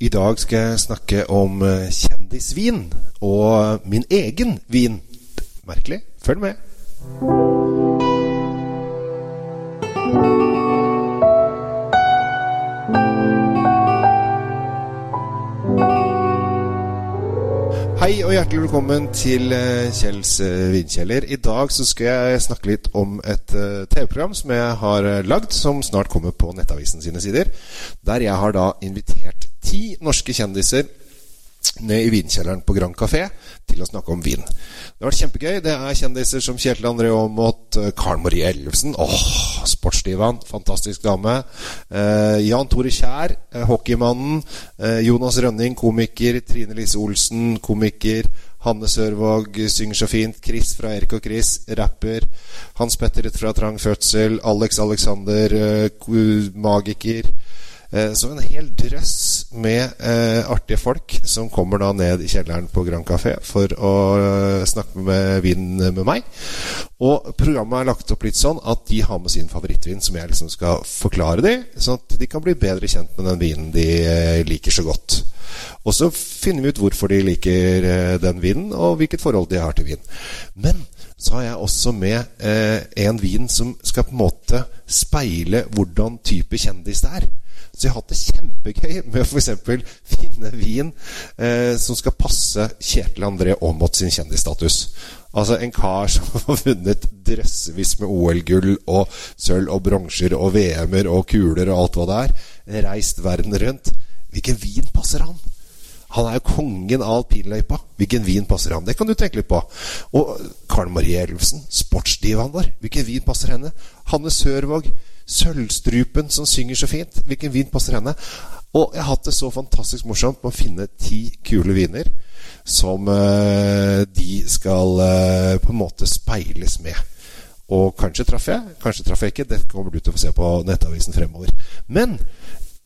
I dag skal jeg snakke om eh, kjendisvin og min egen vin. Merkelig. Følg med. Hei og hjertelig velkommen til eh, Kjells eh, vinkjeller. I dag så skal jeg snakke litt om et eh, TV-program som jeg har lagd, som snart kommer på Nettavisen sine sider. Der jeg har da invitert ti norske kjendiser ned i vinkjelleren på Grand Café til å snakke om vin. Det har vært kjempegøy. Det er kjendiser som Kjetil André Aamodt, eh, Karen Marie Ellefsen Åh, sportsdivaen. Fantastisk dame. Eh, Jan Tore Kjær, eh, hockeymannen. Eh, Jonas Rønning, komiker. Trine Lise Olsen, komiker. Hanne Sørvåg synger så fint. Chris fra Erik og Chris, rapper. Hans Petter fra Trang fødsel. Alex Alexander, eh, magiker. Eh, Så en hel drøss med eh, artige folk som kommer da ned i kjelleren på Grand Café for å eh, snakke med vin med meg. Og programmet er lagt opp litt sånn at de har med sin favorittvin, som jeg liksom skal forklare dem, sånn at de kan bli bedre kjent med den vinen de liker så godt. Og så finner vi ut hvorfor de liker den vinen, og hvilket forhold de har til vin. Men så har jeg også med eh, en vin som skal på en måte speile hvordan type kjendis det er. Så jeg har hatt det kjempegøy med å f.eks. finne vin eh, som skal passe Kjetil André Aamodt sin kjendisstatus. Altså en kar som har vunnet drøssevis med OL-gull og sølv og bronser og VM-er og kuler og alt hva det er. Reist verden rundt. Hvilken vin passer han? Han er jo kongen av alpinløypa. Hvilken vin passer han? Det kan du tenke litt på. Og Karen Marie Elvesen, sportsdivaen vår. Hvilken vin passer henne? Hanne Sørvåg, sølvstrupen som synger så fint. Hvilken vin passer henne? Og jeg har hatt det så fantastisk morsomt med å finne ti kule viner som eh, de skal eh, på en måte speiles med. Og kanskje traff jeg, kanskje traff jeg ikke. Det kommer du til å få se på Nettavisen fremover. Men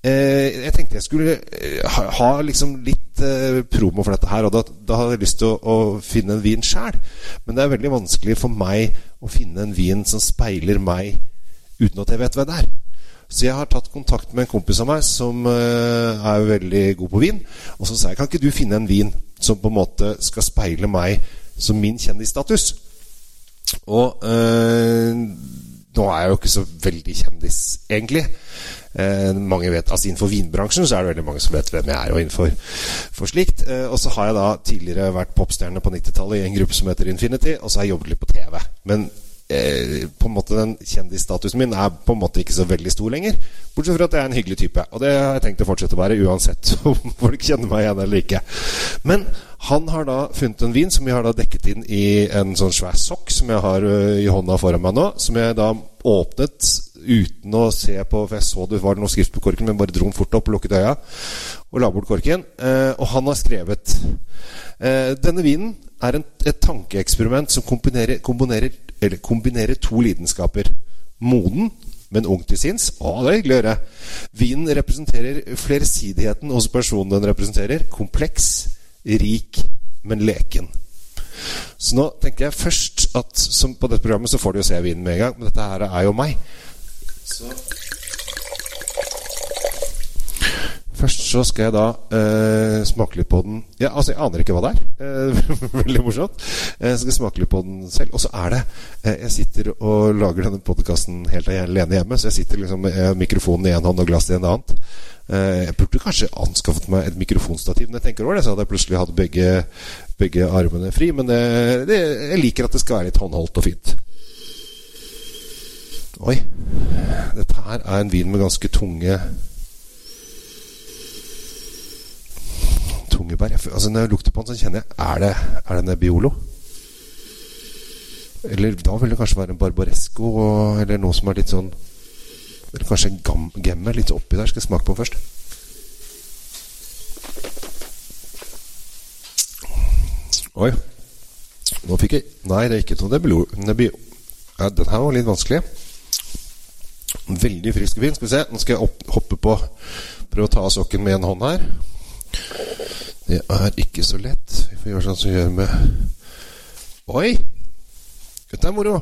Eh, jeg tenkte jeg skulle eh, ha, ha liksom litt eh, promo for dette her. Og da, da hadde jeg lyst til å, å finne en vin sjæl. Men det er veldig vanskelig for meg å finne en vin som speiler meg uten at jeg vet hvem det er. Så jeg har tatt kontakt med en kompis av meg som eh, er veldig god på vin. Og så sa jeg kan ikke du finne en vin som på en måte skal speile meg som min kjendisstatus? Og eh, nå er jeg jo ikke så veldig kjendis, egentlig. Eh, mange vet, altså Innenfor vinbransjen så er det veldig mange som vet hvem jeg er. Og innenfor for slikt eh, Og så har jeg da tidligere vært popstjerne på 90-tallet i en gruppe som heter Infinity, og så har jeg jobbet litt på TV. Men eh, på en måte den kjendisstatusen min er på en måte ikke så veldig stor lenger. Bortsett fra at jeg er en hyggelig type. Og det har jeg tenkt å fortsette å være uansett om folk kjenner meg igjen eller ikke. Men han har da funnet en vin som vi har da dekket inn i en sånn svær sokk som jeg har i hånda foran meg nå. Som jeg da åpnet uten å se på, for jeg så det var noe skrift på korken, men bare dro den fort opp og lukket øya og la bort korken. Eh, og han har skrevet eh, Denne vinen er en, et tankeeksperiment som kombinerer, kombinerer, kombinerer to lidenskaper. Moden, men ung til sinns. Å, det er hyggelig å høre. Vinen representerer flersidigheten hos personen den representerer. Kompleks, rik, men leken. Så nå tenker jeg først at som på dette programmet så får du jo se vinen med en gang, men dette her er jo meg. Så Først så skal jeg da eh, smake litt på den Ja, altså, jeg aner ikke hva det er. Eh, veldig morsomt. Jeg skal smake litt på den selv. Og så er det eh, Jeg sitter og lager denne podkasten helt alene hjemme, så jeg sitter liksom med mikrofonen i én hånd og glasset i en annen. Eh, jeg burde kanskje anskaffet meg et mikrofonstativ når jeg tenker over det, så hadde jeg plutselig hatt begge, begge armene fri. Men det, det, jeg liker at det skal være litt håndholdt og fint. Oi. Dette her er en vin med ganske tunge Tunge. Jeg, altså Når jeg lukter på den, så kjenner jeg Er det, er det Nebbiolo? Eller da vil det kanskje være en Barbaresco eller noe som er litt sånn Eller kanskje en gam, Gemmer litt oppi der. Skal jeg smake på først? Oi. Nå fikk jeg Nei, det er ikke noe Nebbiolo. Nebbi, ja, den her var litt vanskelig. Veldig frisk og fin. Skal vi se. Nå skal jeg opp, hoppe på Prøve å ta av sokken med en hånd her. Det er ikke så lett. Vi får gjøre sånn som vi gjør med Oi! Dette er moro.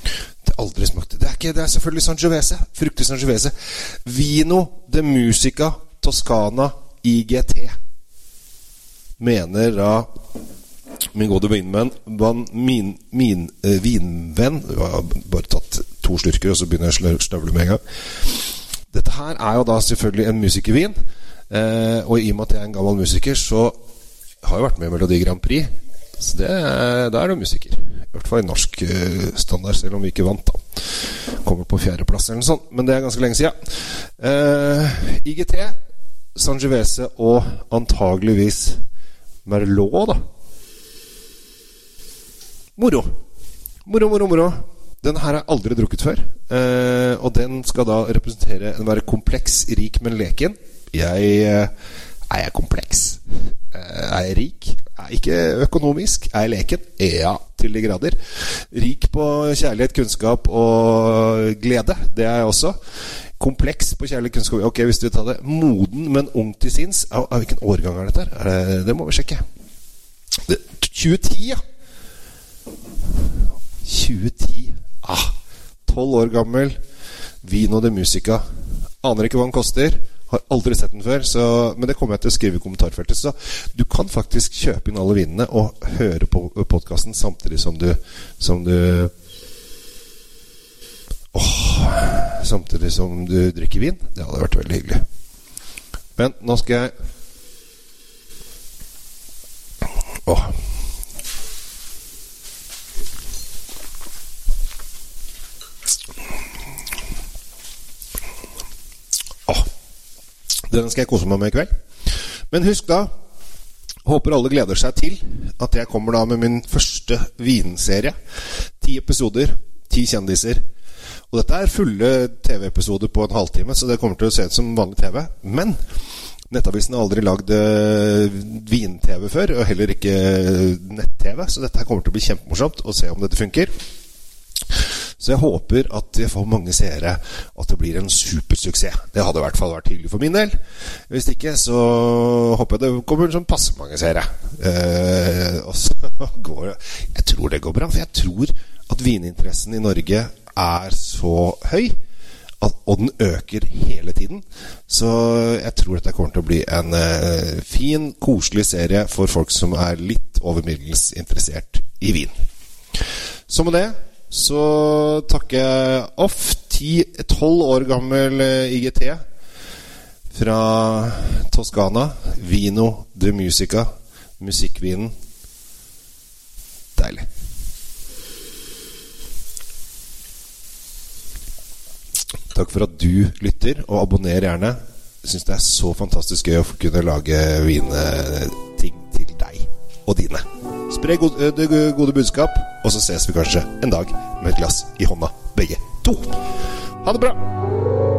Det har aldri smakt Det er, ikke, det er selvfølgelig Sangiovese. Fruktig Sangiovese. Vino de Musica Toscana IGT mener da min gode vinvenn Min, min eh, vinvenn Jeg har bare tatt to slurker, og så begynner jeg å snøvle med en gang. Dette her er jo da selvfølgelig en musikervin. Eh, og i og med at jeg er en gammel musiker, så har jeg vært med i Melodi Grand Prix. Så det, da er du musiker. I hvert fall i norsk uh, standard, selv om vi ikke vant, da. Kommer på fjerdeplass eller noe sånt. Men det er ganske lenge siden. Eh, IGT, Sangiovese og antageligvis Merlot, da. Moro. Moro, moro, moro. Den her har jeg aldri drukket før. Eh, og den skal da representere en være kompleks, rik, men leken. Jeg eh, Er jeg kompleks? Eh, er jeg rik? Er ikke økonomisk? Er jeg leken? Ja, til de grader. Rik på kjærlighet, kunnskap og glede. Det er jeg også. Kompleks på kjærlighet, kunnskap Ok, hvis du tar det. Moden, men ung til sinns. Av, av hvilken årgang er dette? Det, må vi sjekke. Det, 2010, ja. 2010. Ah, 12 år gammel. Vino de Musica. Aner ikke hva den koster. Har aldri sett den før, så, men det kommer jeg til å skrive i kommentarfeltet. Så du kan faktisk kjøpe inn alle vinene og høre på podkasten samtidig som du, som du åh, Samtidig som du drikker vin. Det hadde vært veldig hyggelig. Men nå skal jeg Åh. Den skal jeg kose meg med i kveld. Men husk da Håper alle gleder seg til at jeg kommer da med min første vinserie. Ti episoder, ti kjendiser. Og dette er fulle TV-episoder på en halvtime, så det kommer til å se ut som vanlig TV. Men Nettavisen har aldri lagd uh, vin-TV før, og heller ikke nett-TV, så dette kommer til å bli kjempemorsomt å se om dette funker. Så jeg håper at jeg får mange seere, at det blir en supersuksess. Det hadde i hvert fall vært hyggelig for min del. Hvis ikke, så håper jeg det kommer sånn passe mange seere. Eh, og så går det Jeg tror det går bra, for jeg tror at vininteressen i Norge er så høy. At, og den øker hele tiden. Så jeg tror dette kommer til å bli en eh, fin, koselig serie for folk som er litt over middels interessert i vin. Så med det så takker jeg off. 10-12 år gammel eh, IGT fra Toskana. Vino de Musica. Musikkvinen. Deilig. Takk for at du lytter, og abonner gjerne. Jeg syns det er så fantastisk gøy å kunne lage vinting til deg og dine. Spre gode, det gode budskap, og så ses vi kanskje en dag med et glass i hånda, begge to. Ha det bra!